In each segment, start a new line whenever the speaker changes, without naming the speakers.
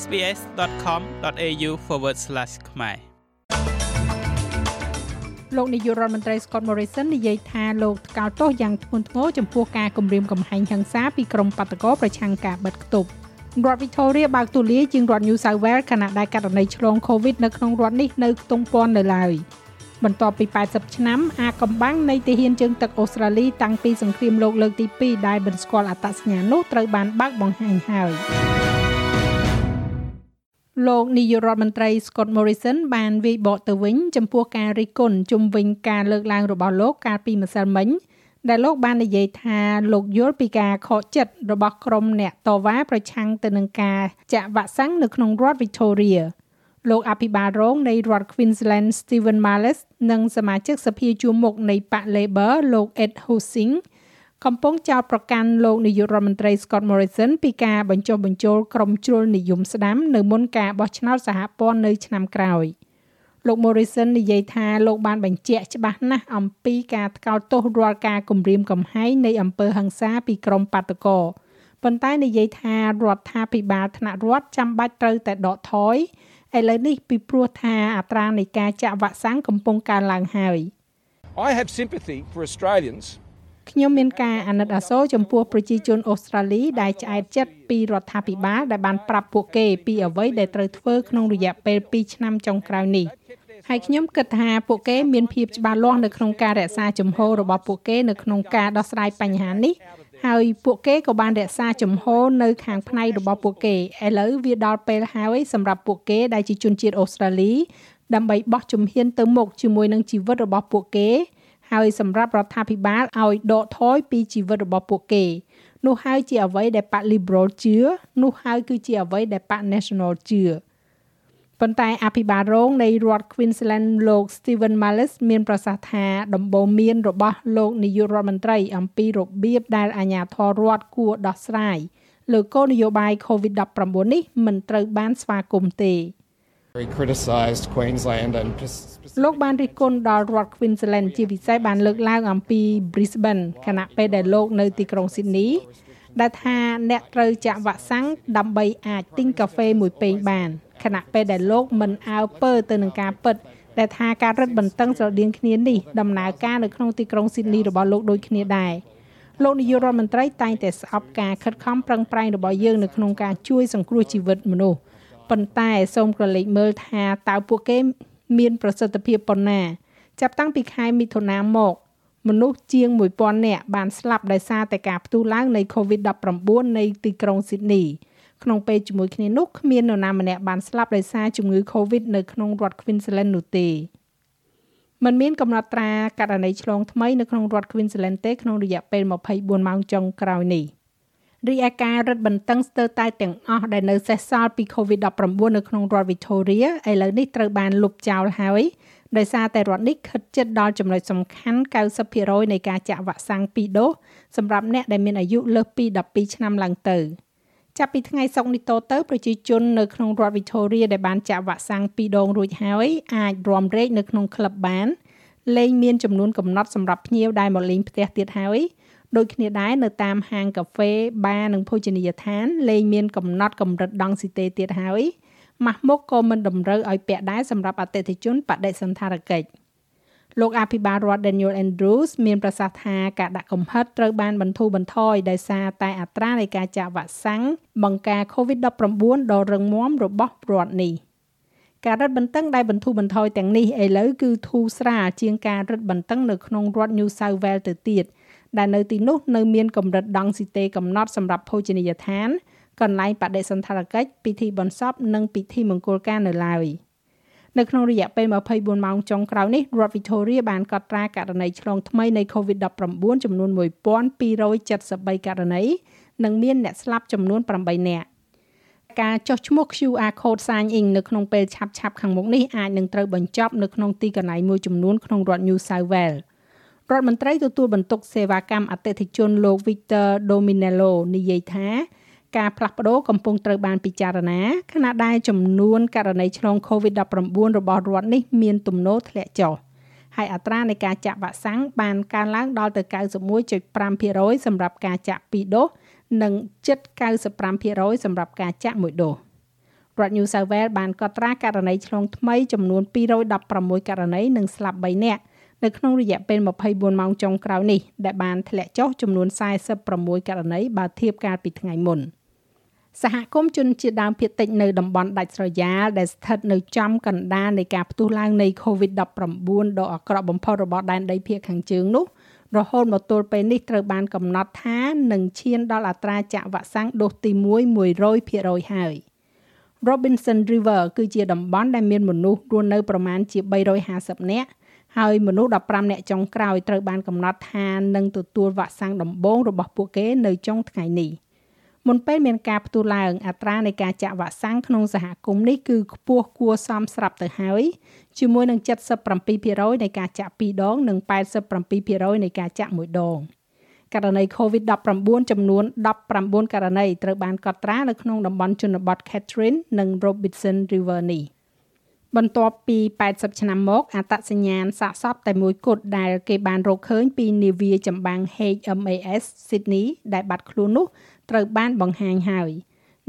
sbs.com.au/ ខ្មែរ
លោកនាយករដ្ឋមន្ត្រី Scott Morrison និយាយថាលោកថ្កោលទោសយ៉ាងធ្ងន់ធ្ងរចំពោះការគំរាមកំហែងហិង្សាពីក្រុមបាតកោប្រឆាំងការបិទគប់រដ្ឋ Victoria បើកទូលាយជាងរដ្ឋ New South Wales ខណៈដែលករណីឆ្លង COVID នៅក្នុងរដ្ឋនេះនៅខ្ទង់ពាន់នៅឡើយបន្ទាប់ពី80ឆ្នាំអាកំបាំងនៃទាហានជើងទឹកអូស្ត្រាលីតាំងពីសង្គ្រាមលោកលើកទី2ដែលបានស្គាល់អត្តសញ្ញាណនោះត្រូវបានបើកបង្ហាញហើយ លោកនាយករដ្ឋមន្ត្រី Scott Morrison បានវាយបកទៅវិញចំពោះការរិះគន់ជំវិញការលើកឡើងរបស់លោកកាលពីម្សិលមិញដែលលោកបាននិយាយថាលោកយល់ពីការខកចិត្តរបស់ក្រុមអ្នកតវ៉ាប្រឆាំងទៅនឹងការចាក់វ៉ាក់សាំងនៅក្នុងរដ្ឋ Victoria លោកអភិបាលរងនៃរដ្ឋ Queensland Stephen Marles និងសមាជិកសភាជួរមុខនៃបក Labor លោក Ed Husing កំពុងចោទប្រកាន់លោកនាយករដ្ឋមន្ត្រី Scott Morrison ពីការបញ្ចុះបញ្ចូលក្រុមជ្រុលនិយមស្ដាំនៅមុនការបោះឆ្នោតសហព័ន្ធនៅឆ្នាំក្រោយលោក Morrison និយាយថាលោកបានបញ្ជាក់ច្បាស់ណាស់អំពីការថ្កោលទោសរាល់ការគំរាមកំហែងនៃអំពើហិង្សាពីក្រុមបាតកោប៉ុន្តែនិយាយថារដ្ឋាភិបាលថ្នាក់រដ្ឋចាំបាច់ត្រូវតែដកថយឥឡូវនេះពីព្រោះថាអត្រានៃការចាក់វ៉ាក់សាំងកំពុងកើនឡើងហើយ
I have sympathy for Australians
ខ្ញុំមានការអាណិតអាសូរចំពោះប្រជាជនអូស្ត្រាលីដែលឆ្អែតចិត្តពីរដ្ឋាភិបាលដែលបានប្រាប់ពួកគេពីអ្វីដែលត្រូវធ្វើក្នុងរយៈពេល2ឆ្នាំចុងក្រោយនេះហើយខ្ញុំគិតថាពួកគេមានភាពច្បាស់លាស់នៅក្នុងការរក្សាជំហររបស់ពួកគេនៅក្នុងការដោះស្រាយបញ្ហានេះហើយពួកគេក៏បានរក្សាជំហរនៅខាងផ្នែករបស់ពួកគេឥឡូវវាដល់ពេលហើយសម្រាប់ពួកគេដែលជាជនជាតិអូស្ត្រាលីដើម្បីបោះជំហានទៅមុខជាមួយនឹងជីវិតរបស់ពួកគេ ហើយសម្រាប់រដ្ឋាភិបាលឲ្យដកថយពីជីវិតរបស់ពួកគេនោះហើយជាអ្វីដែលបក Liberal ជឿនោះហើយគឺជាអ្វីដែលបក National ជឿប៉ុន្តែអភិបាលរងនៃរដ្ឋ Queensland លោក Stephen Mallis មានប្រសាសន៍ថាដំបូន្មានរបស់លោកនាយករដ្ឋមន្ត្រីអំពីរបៀបដែលអាជ្ញាធររដ្ឋគួរដោះស្រាយលើគោលនយោបាយ COVID-19 នេះមិនត្រូវបានស្វាគមន៍ទេ
criticized Queensland and
លោកបានរិះគន់ដល់រដ្ឋ Queensland ជាពិសេសបានលើកឡើងអំពី Brisbane ខណៈពេលដែលលោកនៅទីក្រុង Sydney ដែលថាអ្នកត្រូវចាក់វ៉ាក់សាំងដើម្បីអាចទិញកាហ្វេមួយពែងបានខណៈពេលដែលលោកមិនអើពើទៅនឹងការពិតដែលថាការរឹតបន្តឹងស្រដៀងគ្នានេះដំណើរការនៅក្នុងទីក្រុង Sydney របស់លោកដូចគ្នាដែរលោកនាយករដ្ឋមន្ត្រីតែងតែស្អប់ការខិតខំប្រឹងប្រែងរបស់យើងនៅក្នុងការជួយសង្គ្រោះជីវិតមនុស្ស ប៉ុន្តែសូមក្រឡេកមើលថាតើពួកគេមានប្រសិទ្ធភាពប៉ុណ្ណា ចាប់តាំងពីខែមិថុនាមក មនុស្សជាង1000នាក់បានស្លាប់ដោយសារតែការផ្ទុះឡើងនៃ COVID-19 នៃទីក្រុង Sydney ក្នុងពេលជាមួយគ្នានោះគ្មាននរណាម្នាក់បានស្លាប់ដោយសារជំងឺ Covid នៅក្នុងរដ្ឋ Queensland នោះទេมันមានកំណត់ត្រាករណីឆ្លងថ្មីនៅក្នុងរដ្ឋ Queensland ទេក្នុងរយៈពេល24ម៉ោងចុងក្រោយនេះ រីឯការរឹតបន្តឹងស្ទើរតែទាំងអស់ដែលនៅសេសសល់ពី COVID-19 នៅក្នុងរដ្ឋ Victoria ឥឡូវនេះត្រូវបានលុបចោលហើយដោយសារតែរដ្ឋនេះខិតជិតដល់ចំណុចសំខាន់90%នៃការចាក់វ៉ាក់សាំង2ដូសសម្រាប់អ្នកដែលមានអាយុលើសពី12ឆ្នាំឡើងទៅចាប់ពីថ្ងៃសុក្រនេះតទៅប្រជាជននៅក្នុងរដ្ឋ Victoria ដែលបានចាក់វ៉ាក់សាំង2ដងរួចហើយអាចរាំរែកនៅក្នុងក្លឹបបានលែងមានចំនួនកំណត់សម្រាប់ភ្ញៀវដែលមកលេងផ្ទះទៀតហើយ ដូចគ្នាដែរនៅតាមហាងកាហ្វេ បារនិងភោជនីយដ្ឋានលែងមានកំណត់កម្រិតដង់ស៊ីតេទៀតហើយម៉ាស់មុខក៏មិនតម្រូវឲ្យពាក់ដែរសម្រាប់អតិថិជនបដិសណ្ឋារកិច្ចលោកអភិបាលរដ្ឋ Daniel Andrews មានប្រសាសន៍ថាការដាក់កំហិតត្រូវបានបន្ធូរបន្ថយដោយសារតែអត្រានៃការចាក់វ៉ាក់សាំងបង្ការ COVID-19 ដ៏រឹងមាំរបស់រដ្ឋនេះការរឹតបន្តឹងដែលបន្ធូរបន្ថយទាំងនេះឥឡូវគឺធូរស្រាលជាងការរឹតបន្តឹងនៅក្នុងរដ្ឋ New South Wales ទៅទៀត ដែលនៅទីនោះនៅមានកម្រិតដង់ស៊ីតេកំណត់សម្រាប់ភោជនីយដ្ឋានកន្លែងបដិសណ្ឋារកិច្ចពិធីបុណ្យសពនិងពិធីមង្គលការនៅឡើយនៅក្នុងរយៈពេល24ម៉ោងចុងក្រោយនេះរដ្ឋ Victoria បានកត់ត្រាករណីឆ្លងថ្មីនៃ COVID-19 ចំនួន1273ករណីនិងមានអ្នកស្លាប់ចំនួន8នាក់ការចុះឈ្មោះ QR code sign in នៅក្នុងពេលឆាប់ឆាប់ខាងមុខនេះអាចនឹងត្រូវបញ្ចប់នៅក្នុងទីកន្លែងមួយចំនួនក្នុងរដ្ឋ New South Wales រដ្ឋមន្ត្រីទទួលបន្ទុកសេវាកម្មអតិថិជនលោក Victor Dominello និយាយថាការផ្លាស់ប្ដូរកំពុងត្រូវបានពិចារណាខណៈដែលចំនួនករណីឆ្លង COVID-19 របស់រដ្ឋនេះមានទំនោរធ្លាក់ចុះហើយអត្រានៃការចាក់វ៉ាក់សាំងបានកើនឡើងដល់ទៅ91.5%សម្រាប់ការចាក់2ដូសនិងជិត95%សម្រាប់ការចាក់1ដូសរដ្ឋ New South Wales បានកត់ត្រាករណីឆ្លងថ្មីចំនួន216ករណីនិងស្លាប់3នាក់ នៅក្នុងរយៈពេល24ម៉ោងចុងក្រោយនេះដែលបានធ្លាក់ចុះចំនួន46ករណីបើធៀបកាលពីថ្ងៃមុនសហគមន៍ជនជាតិដើមភាគតិចនៅតំបន់ដាច់ស្រយាលដែលស្ថិតនៅចំកណ្ដាលនៃការផ្ទុះឡើងនៃ COVID-19 ដ៏អាក្រក់បំផុតរបស់ដែនដីភាគខាងជើងនោះរហូតមកទល់ពេលនេះត្រូវបានកំណត់ថានឹងឈានដល់អត្រាចាក់វ៉ាក់សាំងដូសទី1 100%ហើយ Robinson River គឺជាតំបន់ដែលមានមនុស្សរស់នៅប្រមាណជា350នាក់ ហើយមនុស្ស15នាក់ចុងក្រោយត្រូវបានកំណត់ថានឹងទទួលវ៉ាក់សាំងដំបូងរបស់ពួកគេនៅចុងថ្ងៃនេះមុនពេលមានការផ្ទុះឡើងអត្រានៃការចាក់វ៉ាក់សាំងក្នុងសហគមន៍នេះគឺខ្ពស់គួរសមស្រាប់ទៅហើយជាមួយនឹង77%នៃការចាក់2ដងនិង87%នៃការចាក់1ដងករណី COVID-19 ចំនួន19ករណីត្រូវបានកត់ត្រានៅក្នុងតំបន់ជនបទ Catherine និង Robinson River នេះ។ បន្ទាប់ពី80ឆ្នាំមកអត្តសញ្ញាណសាកសពតែមួយគត់ដែលគេបានរកឃើញពីនាវាចម្បាំង HMAS Sydney ដែលបាត់ខ្លួននោះត្រូវបានបង្ហាញហើយ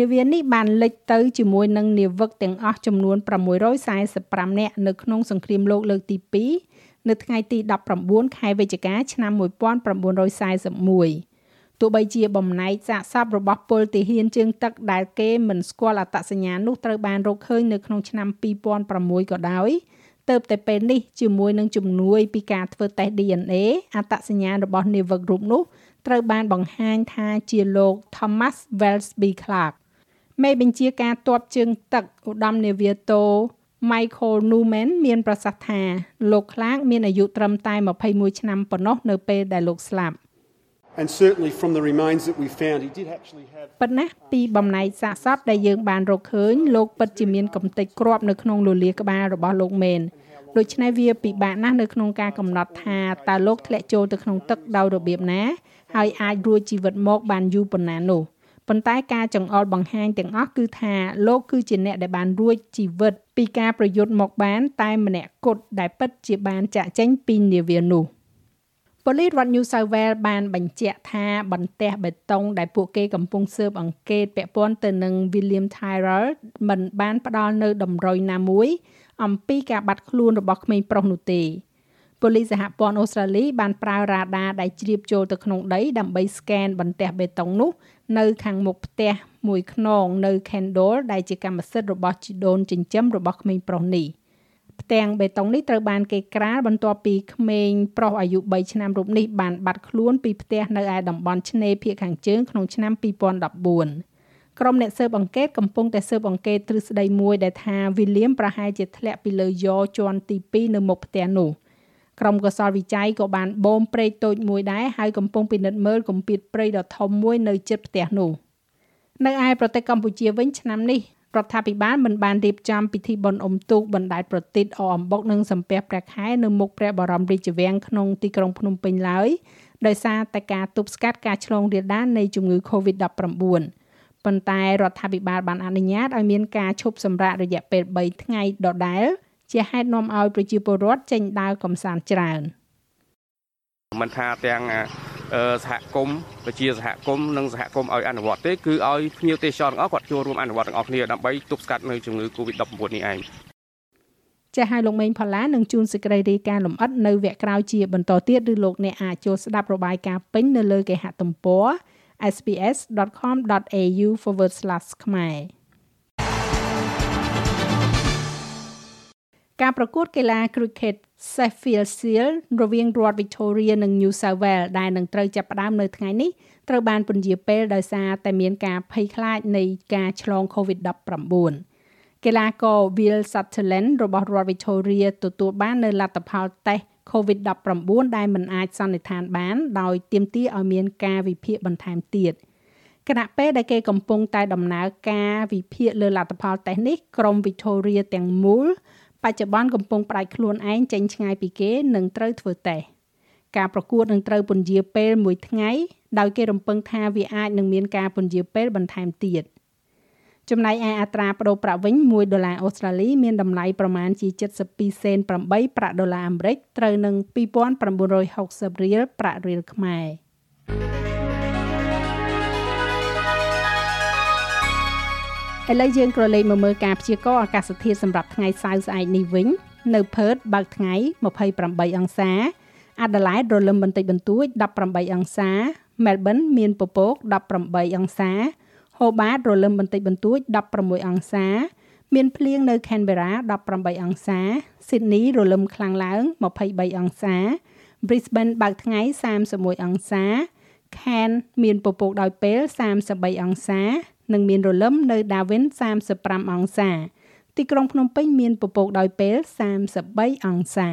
នាវានេះបានលិចទៅជាមួយនឹងនាវិកទាំងអស់ចំនួន645នាក់នៅក្នុងសង្គ្រាមលោកលើកទី2នៅថ្ងៃទី19ខែវិច្ឆិកាឆ្នាំ1941 ទោះបីជាបំណែកសាកសពរបស់ពលទាហានជើងទឹកដែលគេមិនស្គាល់អត្តសញ្ញាណនោះត្រូវបានរកឃើញនៅក្នុងឆ្នាំ2006ក៏ដោយទៅតែពេលនេះជាមួយនឹងជំនួយពីការធ្វើតេស្ត DNA អត្តសញ្ញាណរបស់នាវិករូបនោះត្រូវបានបង្ហាញថាជាលោក Thomas Welsby Clark មេបញ្ជាការទ័ពជើងទឹកឧត្តមនាវាទោ Michael Newman មានប្រសាសន៍ថាលោក Clark មានអាយុត្រឹមតែ21ឆ្នាំប៉ុណ្ណោះនៅពេលដែលលោកស្លាប់
And certainly from the remains that we found he did actually have
ប៉ុន្តែពីបំណែកសាកសពដែលយើងបានរកឃើញលោកពិតជាមានកំទេចគ្រាប់នៅក្នុងលលាក្បាលរបស់លោកមែនដូច្នេះវាពិបាកណាស់នៅក្នុងការកំណត់ថាតើលោកធ្លាក់ចូលទៅក្នុងទឹកដោយរបៀបណាហើយអាចរួចជីវិតមកបានយូរប៉ុណ្ណានោះប៉ុន្តែការចង្អុលបង្ហាញទាំងអស់គឺថាលោកគឺជាអ្នកដែលបានរួចជីវិតពីការប្រយុទ្ធមកបានតែម្នាក់គត់ដែលពិតជាបានចាក់ចេញពីនាវានោះ ប៉ូលីសរដ្ឋ New South Wales បានបញ្ជាក់ថាបន្ទះបេតុងដែលពួកគេកំពុងស៊ើបអង្កេតពាក់ព័ន្ធទៅនឹង William Tyrrell មិនបានផ្ដល់នៅតម្រុយណាមួយ អំពីការបាត់ខ្លួនរបស់ក្មេងប្រុសនោះទេប៉ូលីសសហព័ន្ធអូស្ត្រាលីបានប្រើរ៉ាដាដែលជ្រាបចូលទៅក្នុងដីដើម្បីស្កេនបន្ទះបេតុងនោះ នៅខាងមុខផ្ទះមួយខ្នងនៅ Kendall ដែលជាកម្មសិទ្ធិរបស់ជីដូនចិញ្ចឹមរបស់ក្មេងប្រុសនេះ។ ផ្ទាំងបេតុងនេះត្រូវបានគេក្រាលបន្ទាប់ពីក្មេងប្រុសអាយុ3ឆ្នាំរូបនេះបានបាត់ខ្លួនពីផ្ទះនៅឯតំបន់ឆ្នេរភាគខាងជើងក្នុងឆ្នាំ2014ក្រុមអ្នកស៊ើបអង្កេតកំពុងតែស៊ើបអង្កេតទ្រឹស្ដីមួយដែលថាវីលៀមប្រហែលជាធ្លាក់ពីលើយ៉ជាន់ទី2នៅមុខផ្ទះនោះក្រុមកសលវិច័យក៏បានបូមព្រែកតូចមួយដែរហើយកំពុងពិនិត្យមើលគម្ពីរព្រៃដ៏ធំមួយនៅជិតផ្ទះនោះនៅឯប្រទេសកម្ពុជាវិញឆ្នាំនេះ រដ្ឋាភិបាលមិនបានរៀបចំពិធីបុណ្យអុំទូកបណ្ដែតប្រទីបអអំបុកនិងសំពះព្រះខែនៅមុខព្រះបរមរាជវាំងក្នុងទីក្រុងភ្នំពេញឡើយដោយសារតែការទប់ស្កាត់ការឆ្លងរាលដាលនៃជំងឺ Covid-19 ប៉ុន្តែរដ្ឋាភិបាលបានអនុញ្ញាតឲ្យមានការឈប់សម្រាករយៈពេល3ថ្ងៃដដែលជាហេតុនាំឲ្យប្រជាពលរដ្ឋចេញដើរកម្សាន្តច្រើន
មិនថាទាំង សហគមន៍ប្រជាសហគមន៍និងសហគមន៍ឲ្យអនុវត្តទេគឺឲ្យភ្ញៀវទេសចរទាំងអស់គាត់ចូលរួមអនុវត្តទាំងអស់គ្នាដើម្បីទប់ស្កាត់នៅជំងឺ Covid-19 នេះឯង
ចាស់ឲ្យលោកមេងផល្លានឹងជួនសេចក្តីរាយការណ៍លម្អិតនៅវគ្គក្រោយជាបន្តទៀតឬលោកអ្នកអាចចូលស្ដាប់របាយការណ៍ពេញនៅលើគេហទំព័រ sps.com.au/ ខ្មែរ ការប្រកួតកីឡា Cricket Sheffield Shield រវាងរដ្ឋ Victoria និង New South Wales ដែលនឹងត្រូវចាប់ផ្ដើមនៅថ្ងៃនេះត្រូវបានពន្យាពេលដោយសារតែមានការភ័យខ្លាចនៃការឆ្លង COVID-19 កីឡាករ Will Sutherland របស់រដ្ឋ Victoria ទទួលបាននៅលទ្ធផលតេស្ត COVID-19 ដែលមិនអាចសន្និដ្ឋានបានដោយទាមទារឲ្យមានការវិភាគបន្ថែមទៀតគណៈពេលដែលគេកំពុងតែដំណើរការវិភាគលើលទ្ធផលតេស្តនេះក្រុម Victoria ទាំងមូល បច្ចុប្បន្នកំពុងផ្ដាច់ខ្លួនឯងចេញឆ្ងាយពីគេនិងត្រូវធ្វើតេស្តការប្រកួតនឹងត្រូវពន្យាពេលមួយថ្ងៃដោយគេរំពឹងថាវាអាចនឹងមានការពន្យាពេលបន្ថែមទៀតចំណែកឯអត្រាប្តូរប្រាក់វិញ1ដុល្លារអូស្ត្រាលីមានតម្លៃប្រមាណជា72សេន8ប្រាក់ដុល្លារអាមេរិកត្រូវនឹង2960រៀលប្រាក់រៀលខ្មែរ ឥឡូវយើងក៏លេខមកមើលការព្យាករណ៍អាកាសធាតុសម្រាប់ថ្ងៃសៅរ៍ស្អែកនេះវិញ នៅផឺតបើកថ្ងៃ28អង្សាអាដាលេដរលឹមបន្តិចបន្តួច18អង្សាមែលប៊នមានពពក18អង្សាហូបាតរលឹមបន្តិចបន្តួច16អង្សាមានភ្លៀងនៅ Canberra 18អង្សា Sydney រលឹមខ្លាំងឡើង23អង្សា Brisbane បើកថ្ងៃ31អង្សា Cairns មានពពកដោយពេល33អង្សា និងមានរលឹមនៅ Darwin 35អង្សា ទីក្រុងភ្នំពេញមានពពកដោយពេល33អង្សា